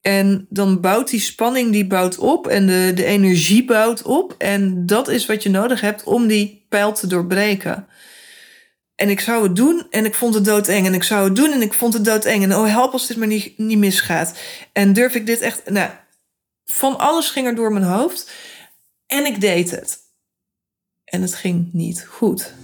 En dan bouwt die spanning die bouwt op en de, de energie bouwt op. En dat is wat je nodig hebt om die pijl te doorbreken. En ik zou het doen en ik vond het doodeng. En ik zou het doen en ik vond het doodeng. En oh, help als dit maar niet, niet misgaat. En durf ik dit echt... Nou, van alles ging er door mijn hoofd. En ik deed het. En het ging niet goed.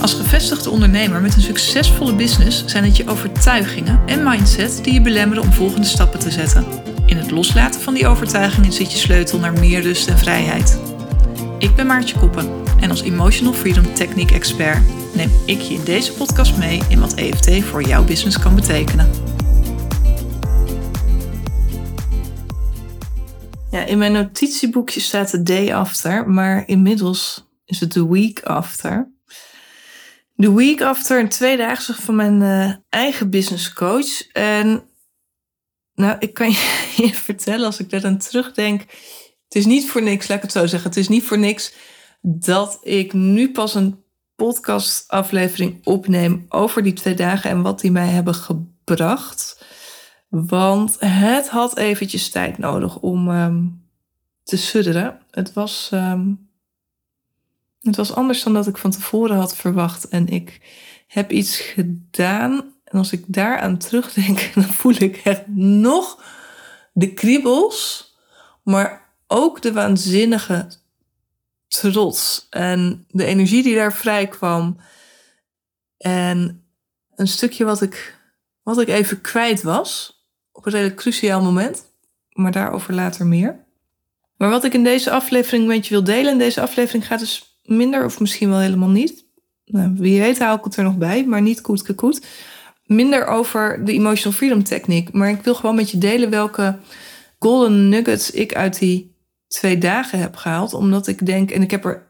Als gevestigde ondernemer met een succesvolle business zijn het je overtuigingen en mindset die je belemmeren om volgende stappen te zetten. In het loslaten van die overtuigingen zit je sleutel naar meer rust en vrijheid. Ik ben Maartje Koppen en als Emotional Freedom Technique Expert neem ik je in deze podcast mee in wat EFT voor jouw business kan betekenen. Ja, in mijn notitieboekje staat de day after, maar inmiddels is het de week after. De week after een tweedaagse van mijn uh, eigen business coach. En nou, ik kan je vertellen als ik daar aan terugdenk. Het is niet voor niks, laat ik het zo zeggen. Het is niet voor niks dat ik nu pas een podcastaflevering opneem over die twee dagen en wat die mij hebben gebracht. Want het had eventjes tijd nodig om um, te sudderen. Het was, um, het was anders dan dat ik van tevoren had verwacht. En ik heb iets gedaan. En als ik daaraan terugdenk, dan voel ik echt nog de kriebels. Maar ook de waanzinnige trots. En de energie die daar vrij kwam. En een stukje wat ik, wat ik even kwijt was. Op een redelijk cruciaal moment. Maar daarover later meer. Maar wat ik in deze aflevering met je wil delen. In deze aflevering gaat dus minder of misschien wel helemaal niet. Nou, wie weet haal ik het er nog bij. Maar niet koet koet. Minder over de Emotional Freedom Techniek. Maar ik wil gewoon met je delen welke golden nuggets ik uit die twee dagen heb gehaald. Omdat ik denk, en ik heb er,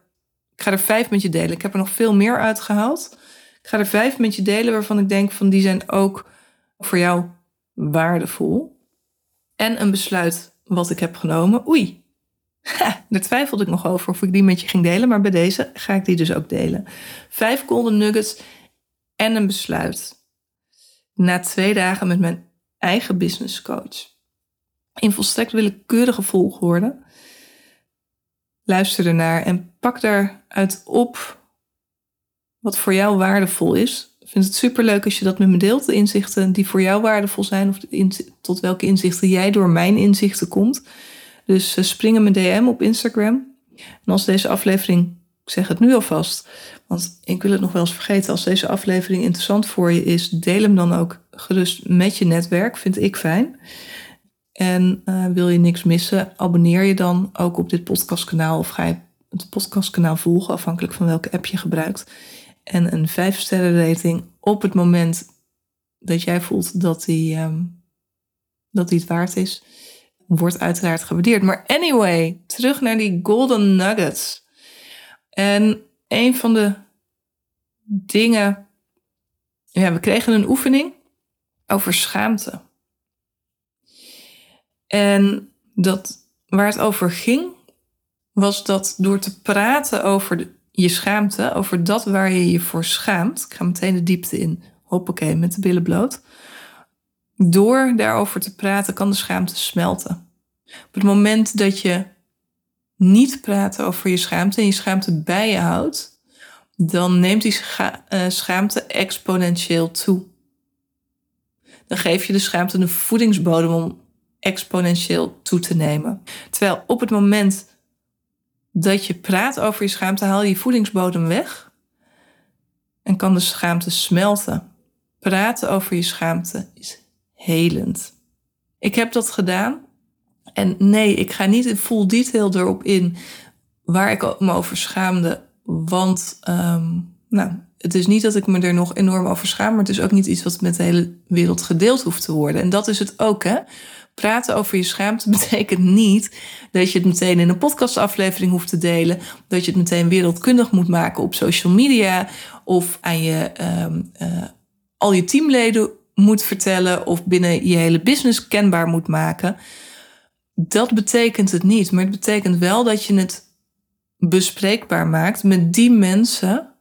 ik ga er vijf met je delen. Ik heb er nog veel meer uitgehaald. Ik ga er vijf met je delen waarvan ik denk van die zijn ook voor jou waardevol. En een besluit wat ik heb genomen. Oei, daar twijfelde ik nog over of ik die met je ging delen. Maar bij deze ga ik die dus ook delen. Vijf golden nuggets en een besluit. Na twee dagen met mijn eigen business coach. In volstrekt willekeurige volgorde luister ernaar en pak daaruit op wat voor jou waardevol is. Ik vind het superleuk als je dat met me deelt, de inzichten die voor jou waardevol zijn, of tot welke inzichten jij door mijn inzichten komt. Dus uh, spring in mijn DM op Instagram. En als deze aflevering, ik zeg het nu alvast, want ik wil het nog wel eens vergeten, als deze aflevering interessant voor je is, deel hem dan ook gerust met je netwerk, vind ik fijn. En uh, wil je niks missen, abonneer je dan ook op dit podcastkanaal of ga je het podcastkanaal volgen, afhankelijk van welke app je gebruikt. En een 5 sterren rating op het moment dat jij voelt dat die, um, dat die het waard is, wordt uiteraard gewaardeerd. Maar anyway, terug naar die golden nuggets. En een van de dingen, ja, we kregen een oefening over schaamte. En dat, waar het over ging, was dat door te praten over je schaamte, over dat waar je je voor schaamt. Ik ga meteen de diepte in, hoppakee, met de billen bloot. Door daarover te praten kan de schaamte smelten. Op het moment dat je niet praat over je schaamte en je schaamte bij je houdt, dan neemt die eh, schaamte exponentieel toe. Dan geef je de schaamte een voedingsbodem om exponentieel toe te nemen. Terwijl op het moment dat je praat over je schaamte, haal je voedingsbodem weg en kan de schaamte smelten. Praten over je schaamte is helend. Ik heb dat gedaan en nee, ik ga niet in full detail erop in waar ik me over schaamde, want um, nou, het is niet dat ik me er nog enorm over schaam, maar het is ook niet iets wat met de hele wereld gedeeld hoeft te worden. En dat is het ook, hè? praten over je schaamte betekent niet dat je het meteen in een podcastaflevering hoeft te delen. Dat je het meteen wereldkundig moet maken op social media. Of aan je, um, uh, al je teamleden moet vertellen. Of binnen je hele business kenbaar moet maken. Dat betekent het niet. Maar het betekent wel dat je het bespreekbaar maakt met die mensen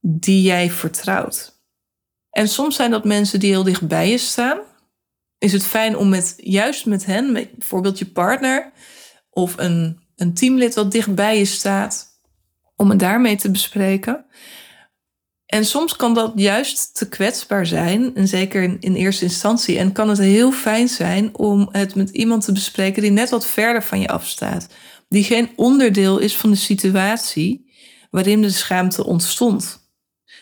die jij vertrouwt. En soms zijn dat mensen die heel dicht bij je staan is het fijn om met, juist met hen, bijvoorbeeld je partner of een, een teamlid wat dichtbij je staat, om het daarmee te bespreken. En soms kan dat juist te kwetsbaar zijn, en zeker in, eerste instantie. En kan het heel fijn zijn om het met iemand te bespreken die net wat verder van je afstaat. Die geen onderdeel is van de situatie waarin de schaamte ontstond.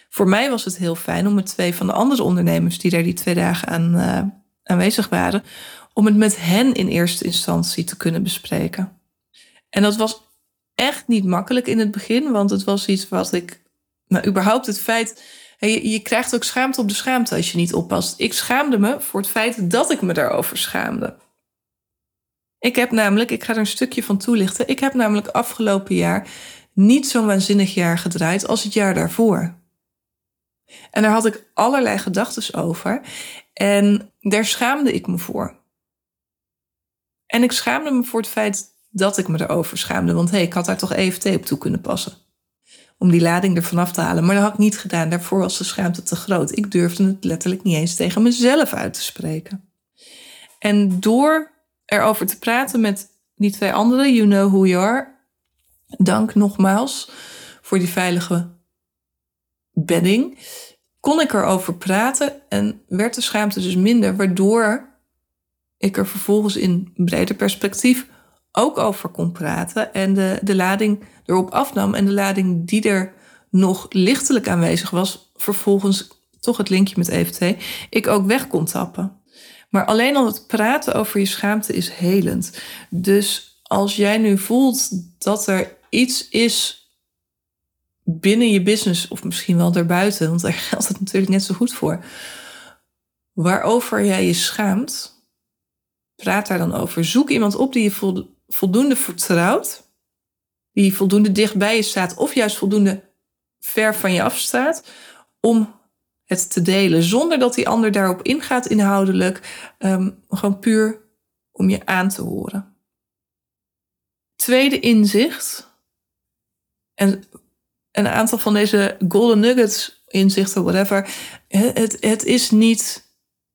Voor mij was het heel fijn om met twee van de andere ondernemers die daar die twee dagen aan uh, aanwezig waren, om het met hen in eerste instantie te kunnen bespreken. En dat was echt niet makkelijk in het begin, want het was iets wat ik, nou überhaupt het feit, je, je krijgt ook schaamte op de schaamte als je niet oppast. Ik schaamde me voor het feit dat ik me daarover schaamde. Ik heb namelijk, ik ga er een stukje van toelichten, ik heb namelijk afgelopen jaar niet zo'n waanzinnig jaar gedraaid als het jaar daarvoor. En daar had ik allerlei gedachten over. En daar schaamde ik me voor. En ik schaamde me voor het feit dat ik me erover schaamde. Want hé, hey, ik had daar toch EFT op toe kunnen passen. Om die lading ervan af te halen. Maar dat had ik niet gedaan. Daarvoor was de schaamte te groot. Ik durfde het letterlijk niet eens tegen mezelf uit te spreken. En door erover te praten met die twee anderen, you know who you are. Dank nogmaals voor die veilige bedding kon ik erover praten en werd de schaamte dus minder, waardoor ik er vervolgens in breder perspectief ook over kon praten en de, de lading erop afnam en de lading die er nog lichtelijk aanwezig was, vervolgens toch het linkje met EFT, ik ook weg kon tappen. Maar alleen al het praten over je schaamte is helend. Dus als jij nu voelt dat er iets is binnen je business, of misschien wel daarbuiten, want daar geldt het natuurlijk net zo goed voor, waarover jij je schaamt, praat daar dan over. Zoek iemand op die je voldoende vertrouwt, die voldoende dicht bij je staat, of juist voldoende ver van je afstaat, om het te delen, zonder dat die ander daarop ingaat inhoudelijk, um, gewoon puur om je aan te horen. Tweede inzicht, en een aantal van deze golden nuggets, inzichten, whatever. Het, het is niet.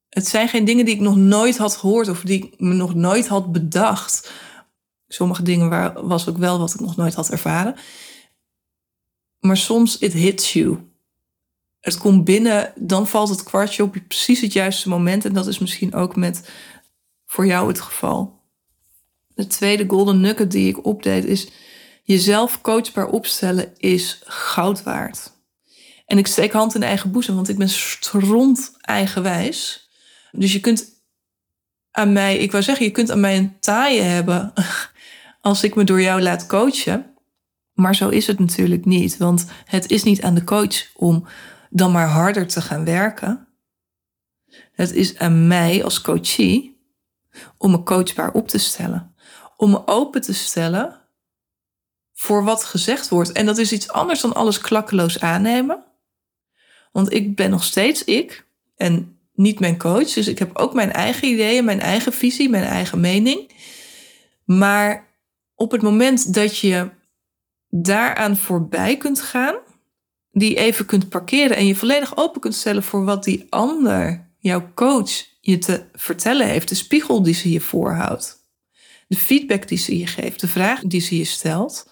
Het zijn geen dingen die ik nog nooit had gehoord of die ik me nog nooit had bedacht. Sommige dingen waar, was ook wel wat ik nog nooit had ervaren. Maar soms it hits you. Het komt binnen, dan valt het kwartje op precies het juiste moment. En dat is misschien ook met voor jou het geval. De tweede golden nugget die ik opdeed is jezelf coachbaar opstellen is goud waard. En ik steek hand in eigen boezem, want ik ben stront eigenwijs. Dus je kunt aan mij, ik wou zeggen, je kunt aan mij een taaie hebben als ik me door jou laat coachen. Maar zo is het natuurlijk niet, want het is niet aan de coach om dan maar harder te gaan werken. Het is aan mij als coachie om me coachbaar op te stellen. Om me open te stellen voor wat gezegd wordt. En dat is iets anders dan alles klakkeloos aannemen. Want ik ben nog steeds ik en niet mijn coach. Dus ik heb ook mijn eigen ideeën, mijn eigen visie, mijn eigen mening. Maar op het moment dat je daaraan voorbij kunt gaan, die even kunt parkeren en je volledig open kunt stellen voor wat die ander, jouw coach, je te vertellen heeft, de spiegel die ze je voorhoudt, de feedback die ze je geeft, de vraag die ze je stelt,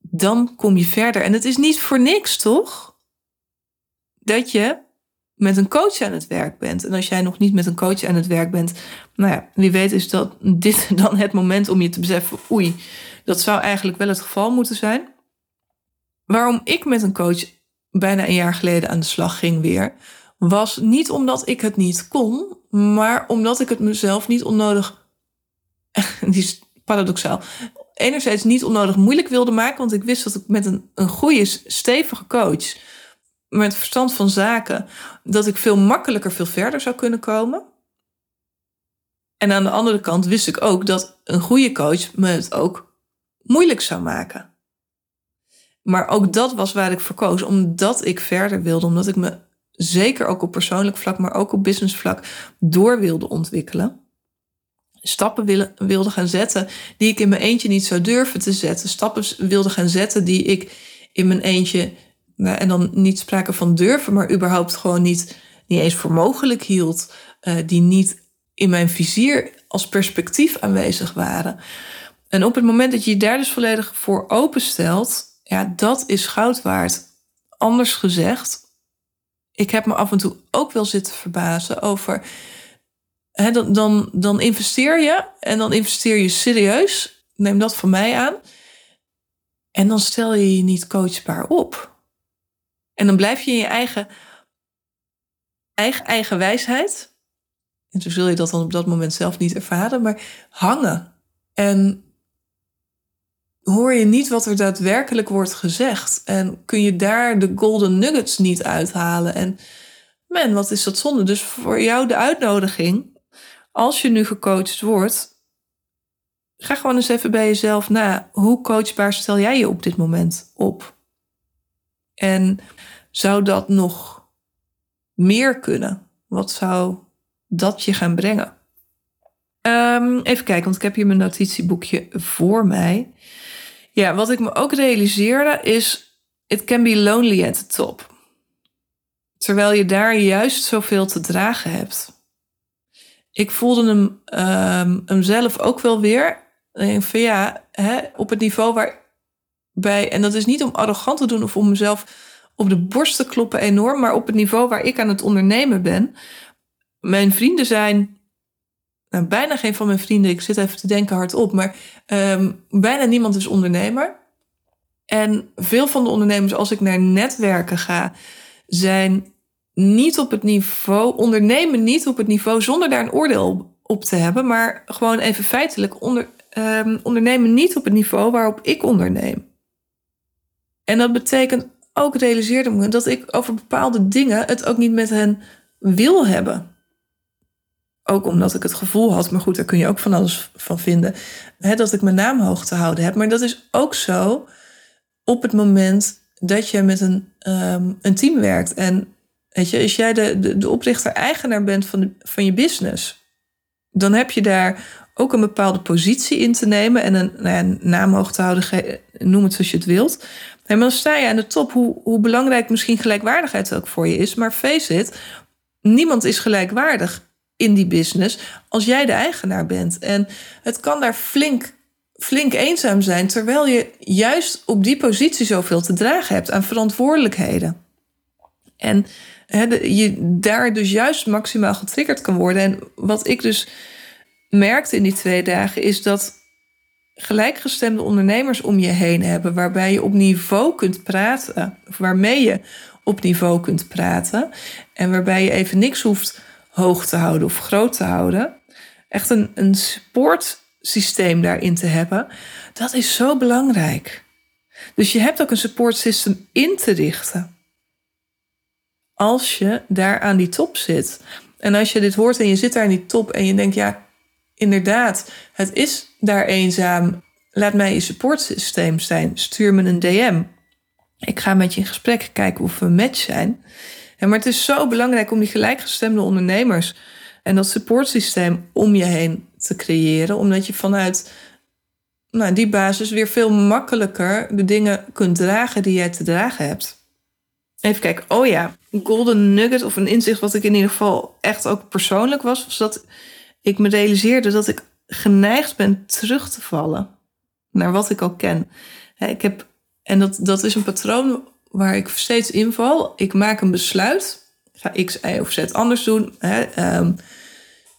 dan kom je verder. En het is niet voor niks, toch? Dat je met een coach aan het werk bent. En als jij nog niet met een coach aan het werk bent, nou ja, wie weet is dat dit dan het moment om je te beseffen, oei, dat zou eigenlijk wel het geval moeten zijn. Waarom ik met een coach bijna een jaar geleden aan de slag ging weer, was niet omdat ik het niet kon, maar omdat ik het mezelf niet onnodig, die is paradoxaal, enerzijds niet onnodig moeilijk wilde maken, want ik wist dat ik met een, een goede, stevige coach, met verstand van zaken, dat ik veel makkelijker, veel verder zou kunnen komen. En aan de andere kant wist ik ook dat een goede coach me het ook moeilijk zou maken. Maar ook dat was waar ik voor koos, omdat ik verder wilde, omdat ik me zeker ook op persoonlijk vlak, maar ook op business vlak door wilde ontwikkelen stappen wilde gaan zetten die ik in mijn eentje niet zou durven te zetten. Stappen wilde gaan zetten die ik in mijn eentje, en dan niet sprake van durven, maar überhaupt gewoon niet, niet eens voor mogelijk hield. eh, die niet in mijn vizier als perspectief aanwezig waren. En op het moment dat je je daar dus volledig voor openstelt, ja, dat is goud waard. Anders gezegd, ik heb me af en toe ook wel zitten verbazen over. Dan, dan, dan investeer je en dan investeer je serieus. Neem dat van mij aan. En dan stel je je niet coachbaar op. En dan blijf je in je eigen, eigen, eigen wijsheid. En zo zul je dat dan op dat moment zelf niet ervaren, maar hangen. En hoor je niet wat er daadwerkelijk wordt gezegd. En kun je daar de golden nuggets niet uithalen. En man, wat is dat zonde. Dus voor jou de uitnodiging, als je nu gecoacht wordt, ga gewoon eens even bij jezelf na. Hoe coachbaar stel jij je op dit moment op? En zou dat nog meer kunnen? Wat zou dat je gaan brengen? Um, even kijken, want ik heb hier mijn notitieboekje voor mij. Ja, wat ik me ook realiseerde is: it can be lonely at the top. Terwijl je daar juist zoveel te dragen hebt. Ik voelde hem, um, hem zelf ook wel weer. Ja, hè, op het niveau waarbij. En dat is niet om arrogant te doen of om mezelf op de borst te kloppen enorm, maar op het niveau waar ik aan het ondernemen ben. Mijn vrienden zijn nou, bijna geen van mijn vrienden, ik zit even te denken hardop, maar um, bijna niemand is ondernemer. En veel van de ondernemers, als ik naar netwerken ga, zijn niet op het niveau, ondernemen niet op het niveau zonder daar een oordeel op te hebben, maar gewoon even feitelijk onder, um, ondernemen niet op het niveau waarop ik onderneem. En dat betekent ook, realiseerde me, dat ik over bepaalde dingen het ook niet met hen wil hebben. Ook omdat ik het gevoel had, maar goed, daar kun je ook van alles van vinden, hè, dat ik mijn naam hoog te houden heb. Maar dat is ook zo op het moment dat je met een, um, een team werkt. En weet je, als jij de, de, de oprichter-eigenaar bent van, de, van je business, dan heb je daar ook een bepaalde positie in te nemen en een, nou ja, naam hoog te houden, noem het zoals je het wilt. En dan sta je aan de top, hoe, hoe belangrijk misschien gelijkwaardigheid ook voor je is. Maar face it, niemand is gelijkwaardig in die business als jij de eigenaar bent. En het kan daar flink, flink eenzaam zijn, terwijl je juist op die positie zoveel te dragen hebt aan verantwoordelijkheden. En je daar dus juist maximaal getriggerd kan worden. En wat ik dus merkte in die twee dagen is dat gelijkgestemde ondernemers om je heen hebben, waarbij je op niveau kunt praten, of waarmee je op niveau kunt praten, en waarbij je even niks hoeft hoog te houden of groot te houden. Echt een, een supportsysteem daarin te hebben, dat is zo belangrijk. Dus je hebt ook een support system in te richten. Als je daar aan die top zit. En als je dit hoort en je zit daar aan die top en je denkt, ja, inderdaad, het is daar eenzaam. Laat mij je supportsysteem zijn. Stuur me een DM. Ik ga met je in gesprek kijken of we match zijn. Maar het is zo belangrijk om die gelijkgestemde ondernemers en dat supportsysteem om je heen te creëren, omdat je vanuit nou, die basis weer veel makkelijker de dingen kunt dragen die jij te dragen hebt. Even kijken. Oh ja, een golden nugget of een inzicht wat ik in ieder geval echt ook persoonlijk was, was dat ik me realiseerde dat ik geneigd ben terug te vallen naar wat ik al ken. Ik heb, en dat, dat is een patroon waar ik steeds inval. Ik maak een besluit. ga X, Y of Z anders doen. Ehm,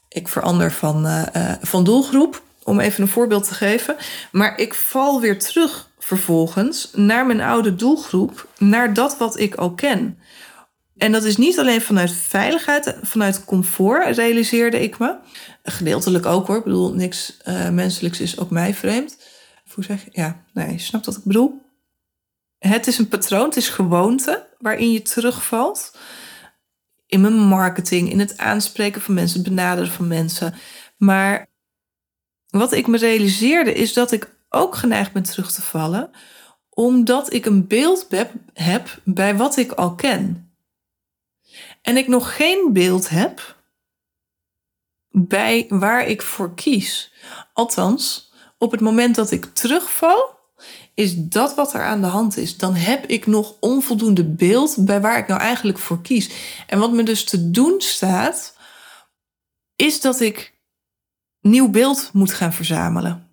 ik verander van, uh, van doelgroep, om even een voorbeeld te geven. Maar ik val weer terug vervolgens naar mijn oude doelgroep, naar dat wat ik al ken. En dat is niet alleen vanuit veiligheid, vanuit comfort, realiseerde ik me. Gedeeltelijk ook hoor. Ik bedoel, niks uh, menselijks is ook mij vreemd. Hoe zeg je? Ja, nee, je snapt wat ik bedoel. Het is een patroon, het is gewoonte waarin je terugvalt. In mijn marketing, in het aanspreken van mensen, het benaderen van mensen. Maar wat ik me realiseerde is dat ik ook geneigd ben terug te vallen, omdat ik een beeld heb bij wat ik al ken. En ik nog geen beeld heb bij waar ik voor kies. Althans, op het moment dat ik terugval, is dat wat er aan de hand is. Dan heb ik nog onvoldoende beeld bij waar ik nou eigenlijk voor kies. En wat me dus te doen staat, is dat ik nieuw beeld moet gaan verzamelen.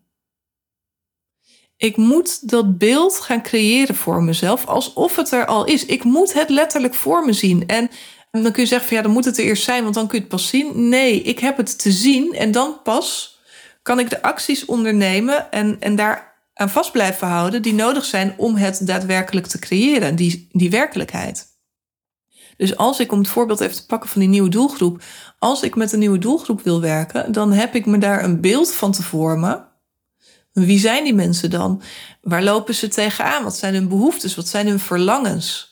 Ik moet dat beeld gaan creëren voor mezelf, alsof het er al is. Ik moet het letterlijk voor me zien. En dan kun je zeggen van ja, dan moet het er eerst zijn, want dan kun je het pas zien. Nee, ik heb het te zien en dan pas kan ik de acties ondernemen en, en daar aan vast blijven houden die nodig zijn om het daadwerkelijk te creëren, die, die werkelijkheid. Dus als ik, om het voorbeeld even te pakken van die nieuwe doelgroep, als ik met een nieuwe doelgroep wil werken, dan heb ik me daar een beeld van te vormen. Wie zijn die mensen dan? Waar lopen ze tegenaan? Wat zijn hun behoeftes? Wat zijn hun verlangens?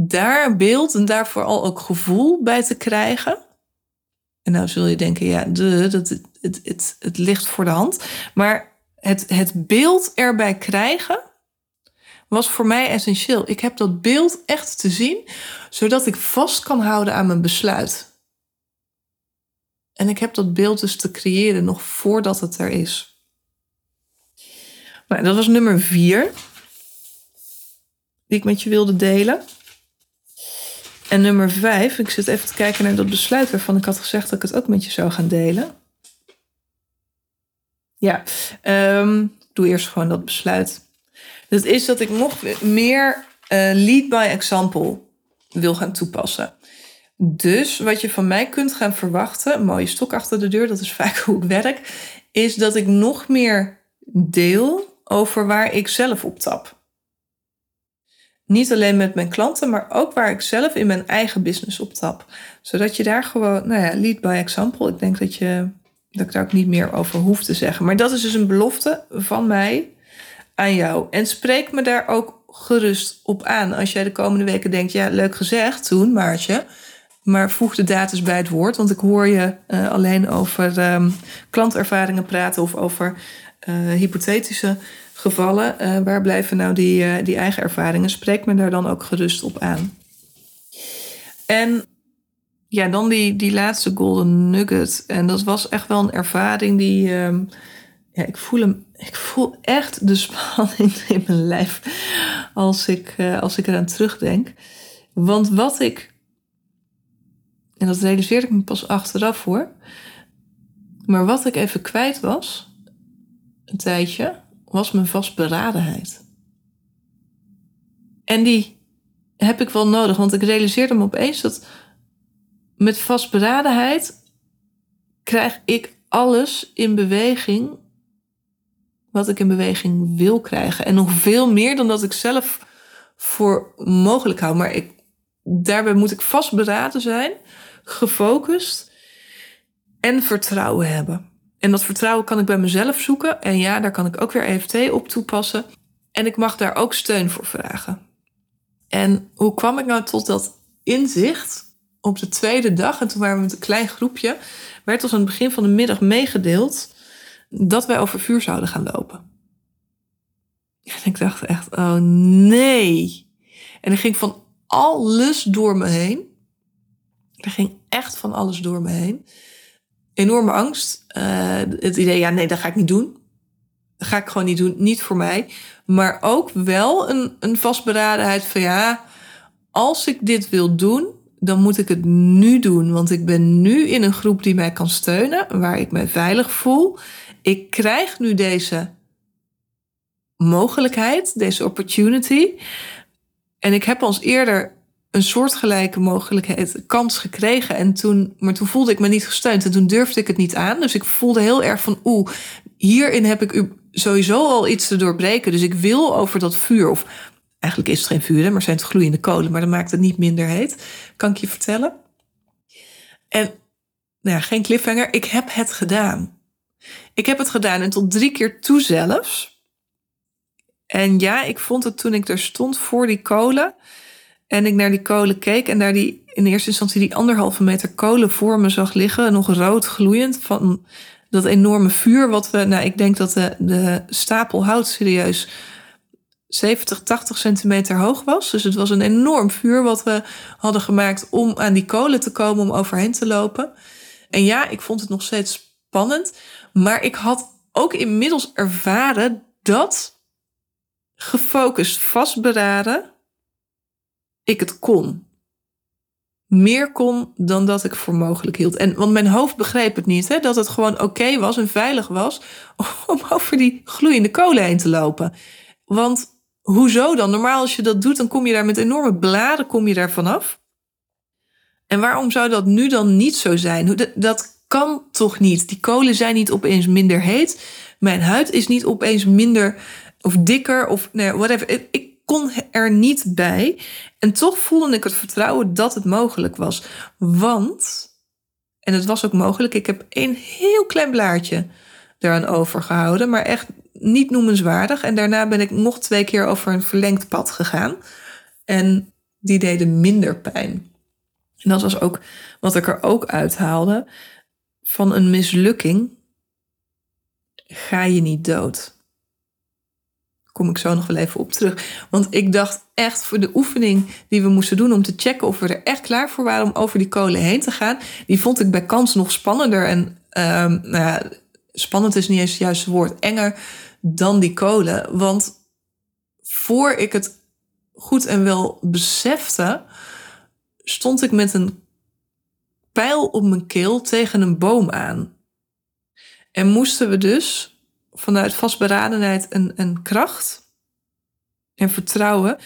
Daar beeld en daar vooral ook gevoel bij te krijgen. En nou zul je denken, ja, de, dat, het, het, het, het ligt voor de hand. Maar het, het beeld erbij krijgen was voor mij essentieel. Ik heb dat beeld echt te zien, zodat ik vast kan houden aan mijn besluit. En ik heb dat beeld dus te creëren nog voordat het er is. Nou, dat was nummer vier, die ik met je wilde delen. En nummer vijf, ik zit even te kijken naar dat besluit waarvan ik had gezegd dat ik het ook met je zou gaan delen. Ja, um, doe eerst gewoon dat besluit. Dat is dat ik nog meer uh, lead by example wil gaan toepassen. Dus wat je van mij kunt gaan verwachten, mooie stok achter de deur, dat is vaak hoe ik werk, is dat ik nog meer deel over waar ik zelf op tap. Niet alleen met mijn klanten, maar ook waar ik zelf in mijn eigen business op tap. Zodat je daar gewoon, nou ja, lead by example. Ik denk dat, je, dat ik daar ook niet meer over hoef te zeggen. Maar dat is dus een belofte van mij aan jou. En spreek me daar ook gerust op aan. Als jij de komende weken denkt, ja, leuk gezegd toen, Maartje. Maar voeg de data bij het woord. Want ik hoor je uh, alleen over um, klantervaringen praten of over uh, hypothetische gevallen. Uh, waar blijven nou die, die eigen ervaringen? Spreek me daar dan ook gerust op aan. En ja, dan die, die laatste golden nugget. En dat was echt wel een ervaring die. Uh, ja, ik voel hem. Ik voel echt de spanning in mijn lijf als ik, uh, als ik eraan terugdenk. Want wat ik. En dat realiseerde ik me pas achteraf hoor. Maar wat ik even kwijt was, een tijdje, was mijn vastberadenheid. En die heb ik wel nodig, want ik realiseerde me opeens dat met vastberadenheid krijg ik alles in beweging wat ik in beweging wil krijgen. En nog veel meer dan dat ik zelf voor mogelijk hou. Maar ik, daarbij moet ik vastberaden zijn, gefocust en vertrouwen hebben. En dat vertrouwen kan ik bij mezelf zoeken. En ja, daar kan ik ook weer EFT op toepassen. En ik mag daar ook steun voor vragen. En hoe kwam ik nou tot dat inzicht? Op de tweede dag, en toen waren we met een klein groepje, werd ons aan het begin van de middag meegedeeld dat wij over vuur zouden gaan lopen. En ik dacht echt, oh nee. En er ging van alles door me heen. Er ging echt van alles door me heen. Enorme angst. Uh, het idee, ja, nee, dat ga ik niet doen. Dat ga ik gewoon niet doen. Niet voor mij. Maar ook wel een, een vastberadenheid van ja, als ik dit wil doen, dan moet ik het nu doen. Want ik ben nu in een groep die mij kan steunen, waar ik mij veilig voel. Ik krijg nu deze mogelijkheid, deze opportunity. En ik heb ons eerder een soortgelijke mogelijkheid, kans gekregen. En toen, maar toen voelde ik me niet gesteund en toen durfde ik het niet aan. Dus ik voelde heel erg van, oeh, hierin heb ik sowieso al iets te doorbreken. Dus ik wil over dat vuur, of eigenlijk is het geen vuur, maar zijn het gloeiende kolen, maar dat maakt het niet minder heet, kan ik je vertellen. En nou ja, geen cliffhanger, ik heb het gedaan. Ik heb het gedaan en tot drie keer toe zelfs. En ja, ik vond het toen ik er stond voor die kolen. En ik naar die kolen keek en daar die in eerste instantie die anderhalve meter kolen voor me zag liggen. Nog rood gloeiend van dat enorme vuur. Wat we, nou, ik denk dat de, de stapel hout serieus 70, 80 centimeter hoog was. Dus het was een enorm vuur wat we hadden gemaakt om aan die kolen te komen, om overheen te lopen. En ja, ik vond het nog steeds spannend. Maar ik had ook inmiddels ervaren dat gefocust vastberaden ik het kon. meer kon dan dat ik voor mogelijk hield. En, want mijn hoofd begreep het niet, hè, dat het gewoon oké was en veilig was om over die gloeiende kolen heen te lopen. Want hoezo dan? Normaal als je dat doet, dan kom je daar met enorme bladen kom je daar vanaf. En waarom zou dat nu dan niet zo zijn? Dat kan toch niet? Die kolen zijn niet opeens minder heet. Mijn huid is niet opeens minder of dikker of nee, whatever. Ik kon er niet bij. En toch voelde ik het vertrouwen dat het mogelijk was. Want, en het was ook mogelijk, ik heb een heel klein blaadje eraan overgehouden, maar echt niet noemenswaardig. En daarna ben ik nog twee keer over een verlengd pad gegaan. En die deden minder pijn. En dat was ook wat ik er ook uithaalde. Van een mislukking ga je niet dood. Kom ik zo nog wel even op terug. Want ik dacht echt voor de oefening die we moesten doen om te checken of we er echt klaar voor waren om over die kolen heen te gaan. Die vond ik bij kans nog spannender. En um, nou ja, spannend is niet eens het juiste woord. Enger dan die kolen. Want voor ik het goed en wel besefte, stond ik met een pijl op mijn keel tegen een boom aan. En moesten we dus vanuit vastberadenheid en, en kracht en vertrouwen,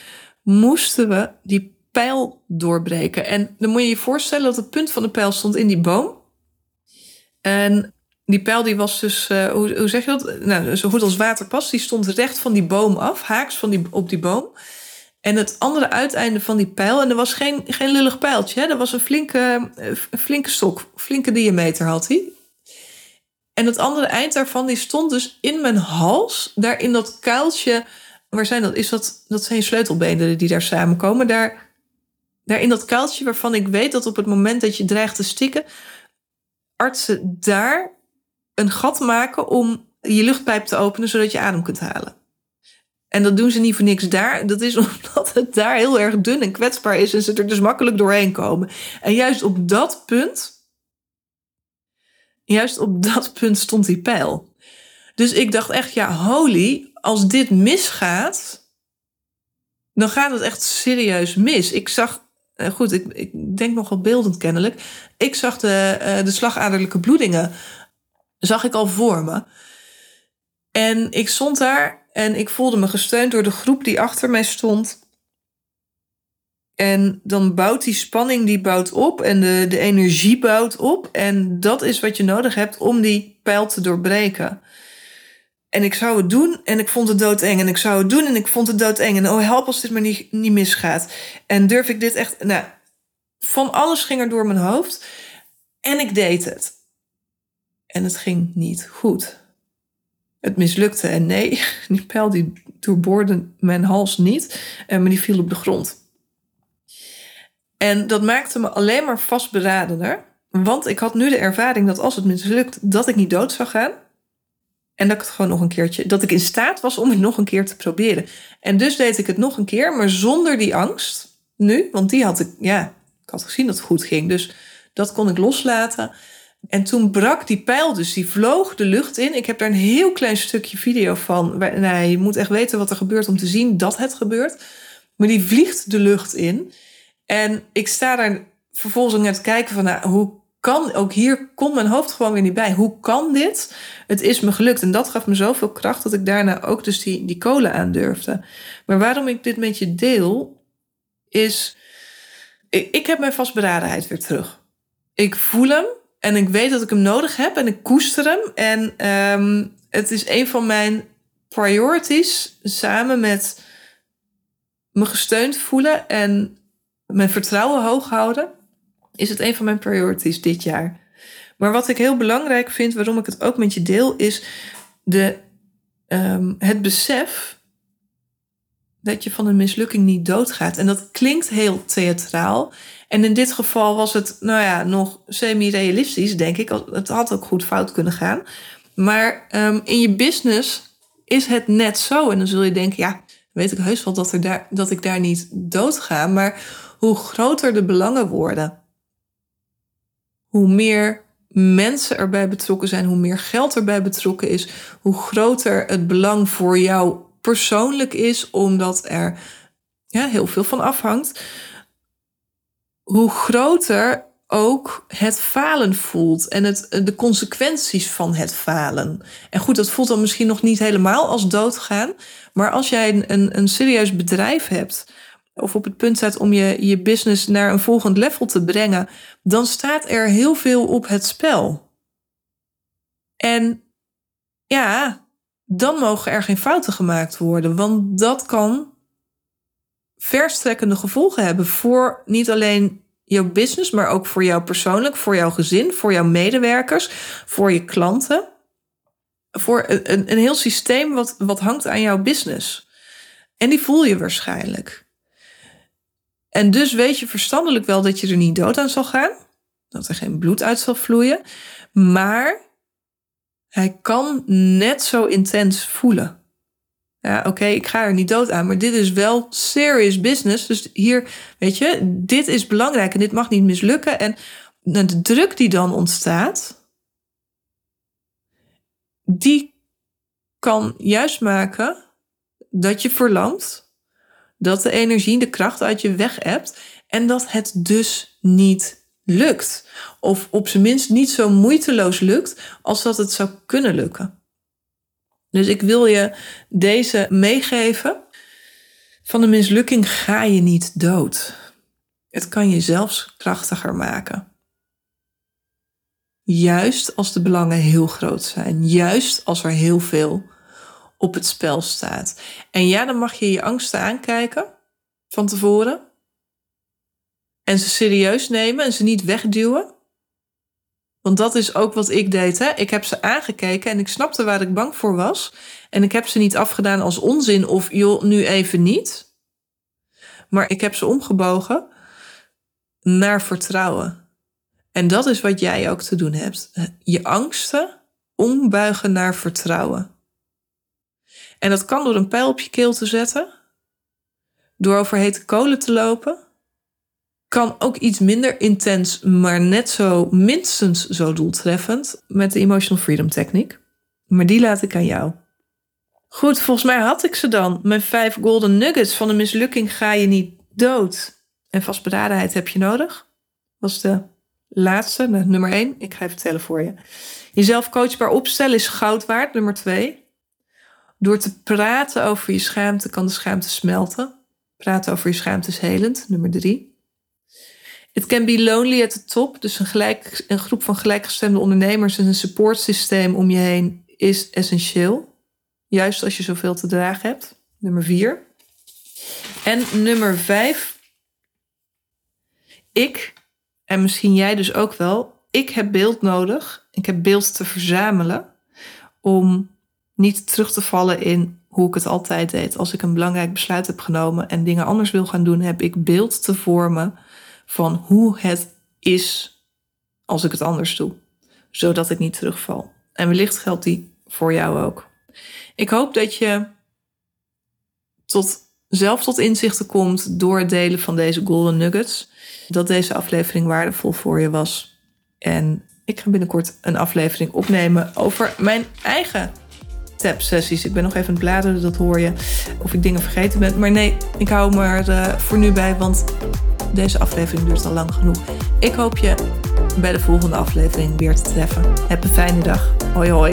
moesten we die pijl doorbreken. En dan moet je je voorstellen dat het punt van de pijl stond in die boom. En die pijl die was dus, uh, hoe, hoe zeg je dat? Nou, zo goed als waterpas. Die stond recht van die boom af, haaks van die, op die boom. En het andere uiteinde van die pijl, en er was geen, geen lullig pijltje, hè? dat was een flinke, een flinke stok, flinke diameter had hij. En het andere eind daarvan, die stond dus in mijn hals, daar in dat kuiltje. Waar zijn dat? Is dat, dat zijn sleutelbenen die daar samenkomen. Daar, daar in dat kuiltje waarvan ik weet dat op het moment dat je dreigt te stikken, artsen daar een gat maken om je luchtpijp te openen zodat je adem kunt halen. En dat doen ze niet voor niks daar. Dat is omdat het daar heel erg dun en kwetsbaar is en ze er dus makkelijk doorheen komen. En juist op dat punt, juist op dat punt stond die pijl. Dus ik dacht echt, ja, holy, als dit misgaat, dan gaat het echt serieus mis. Ik zag, eh, goed, ik, ik denk nogal beeldend kennelijk. Ik zag de, eh, de slagaderlijke bloedingen, zag ik al voor me. En ik stond daar en ik voelde me gesteund door de groep die achter mij stond. En dan bouwt die spanning die bouwt op en de, de energie bouwt op. En dat is wat je nodig hebt om die pijl te doorbreken. En ik zou het doen en ik vond het doodeng. En ik zou het doen en ik vond het doodeng. En oh, help als dit maar niet, niet misgaat. En durf ik dit echt... Nou, van alles ging er door mijn hoofd. En ik deed het. En het ging niet goed het mislukte. En nee, die pijl die doorboorde mijn hals niet, eh, maar die viel op de grond. En dat maakte me alleen maar vastberadener. Want ik had nu de ervaring dat als het mislukt, dat ik niet dood zou gaan. En dat ik het gewoon nog een keertje, dat ik in staat was om het nog een keer te proberen. En dus deed ik het nog een keer, maar zonder die angst. Nu, want die had ik, ja, ik had gezien dat het goed ging. Dus dat kon ik loslaten. En toen brak die pijl dus, die vloog de lucht in. Ik heb daar een heel klein stukje video van. Nou, je moet echt weten wat er gebeurt om te zien dat het gebeurt. Maar die vliegt de lucht in. En ik sta daar vervolgens aan het kijken van, nou, hoe kan, ook hier komt mijn hoofd gewoon weer niet bij. Hoe kan dit? Het is me gelukt. En dat gaf me zoveel kracht dat ik daarna ook dus die, die kolen aandurfde. Maar waarom ik dit met je deel, is, ik, heb mijn vastberadenheid weer terug. Ik voel hem. En ik weet dat ik hem nodig heb en ik koester hem. En um, het is een van mijn priorities samen met me gesteund voelen en mijn vertrouwen hoog houden. Is het een van mijn priorities dit jaar. Maar wat ik heel belangrijk vind, waarom ik het ook met je deel, is de, um, het besef dat je van een mislukking niet doodgaat. En dat klinkt heel theatraal. En in dit geval was het, nou ja, nog semi-realistisch, denk ik. Het had ook goed fout kunnen gaan. Maar um, in je business is het net zo. En dan zul je denken, ja, weet ik heus wel dat, er daar, dat ik daar niet doodga. Maar hoe groter de belangen worden, hoe meer mensen erbij betrokken zijn, hoe meer geld erbij betrokken is, hoe groter het belang voor jou persoonlijk is, omdat er ja, heel veel van afhangt hoe groter ook het falen voelt en het, de consequenties van het falen. En goed, dat voelt dan misschien nog niet helemaal als doodgaan. Maar als jij een, een, een serieus bedrijf hebt of op het punt staat om je, je business naar een volgend level te brengen, dan staat er heel veel op het spel. En ja, dan mogen er geen fouten gemaakt worden, want dat kan verstrekkende gevolgen hebben voor niet alleen jouw business, maar ook voor jou persoonlijk, voor jouw gezin, voor jouw medewerkers, voor je klanten. Voor een, een heel systeem wat, wat hangt aan jouw business. En die voel je waarschijnlijk. En dus weet je verstandelijk wel dat je er niet dood aan zal gaan. Dat er geen bloed uit zal vloeien. Maar hij kan net zo intens voelen. Ja, oké, ik ga er niet dood aan, maar dit is wel serious business. Dus hier, weet je, dit is belangrijk en dit mag niet mislukken. En de druk die dan ontstaat, die kan juist maken dat je verlamt dat de energie, de kracht uit je weg hebt en dat het dus niet lukt. Of op zijn minst niet zo moeiteloos lukt als dat het zou kunnen lukken. Dus ik wil je deze meegeven. Van de mislukking ga je niet dood. Het kan je zelfs krachtiger maken. Juist als de belangen heel groot zijn. Juist als er heel veel op het spel staat. En ja, dan mag je je angsten aankijken van tevoren. En ze serieus nemen en ze niet wegduwen. Want dat is ook wat ik deed. Hè? Ik heb ze aangekeken en ik snapte waar ik bang voor was. En ik heb ze niet afgedaan als onzin of joh, nu even niet. Maar ik heb ze omgebogen naar vertrouwen. En dat is wat jij ook te doen hebt. Je angsten ombuigen naar vertrouwen. En dat kan door een pijl op je keel te zetten, door over hete kolen te lopen. Kan ook iets minder intens, maar net zo minstens zo doeltreffend met de Emotional Freedom Techniek. Maar die laat ik aan jou. Goed, volgens mij had ik ze dan. Mijn vijf golden nuggets van de mislukking ga je niet dood. En vastberadenheid heb je nodig. Was de laatste, nummer één. Ik ga even tellen voor je. Jezelf coachbaar opstellen is goud waard, nummer twee. Door te praten over je schaamte kan de schaamte smelten. Praten over je schaamte is helend, nummer drie. It can be lonely at the top. Dus een, gelijk, een groep van gelijkgestemde ondernemers en een supportsysteem om je heen is essentieel. Juist als je zoveel te dragen hebt. Nummer vier. En nummer vijf. Ik, en misschien jij dus ook wel, ik heb beeld nodig. Ik heb beeld te verzamelen om niet terug te vallen in hoe ik het altijd deed. Als ik een belangrijk besluit heb genomen en dingen anders wil gaan doen, heb ik beeld te vormen van hoe het is als ik het anders doe, zodat ik niet terugval. En wellicht geldt die voor jou ook. Ik hoop dat je tot, zelf tot inzichten komt door het delen van deze golden nuggets. Dat deze aflevering waardevol voor je was. En ik ga binnenkort een aflevering opnemen over mijn eigen tap-sessies. Ik ben nog even aan het bladeren, dat hoor je. Of ik dingen vergeten ben. Maar nee, ik hou me er uh, voor nu bij, want deze aflevering duurt al lang genoeg. Ik hoop je bij de volgende aflevering weer te treffen. Heb een fijne dag. Hoi hoi.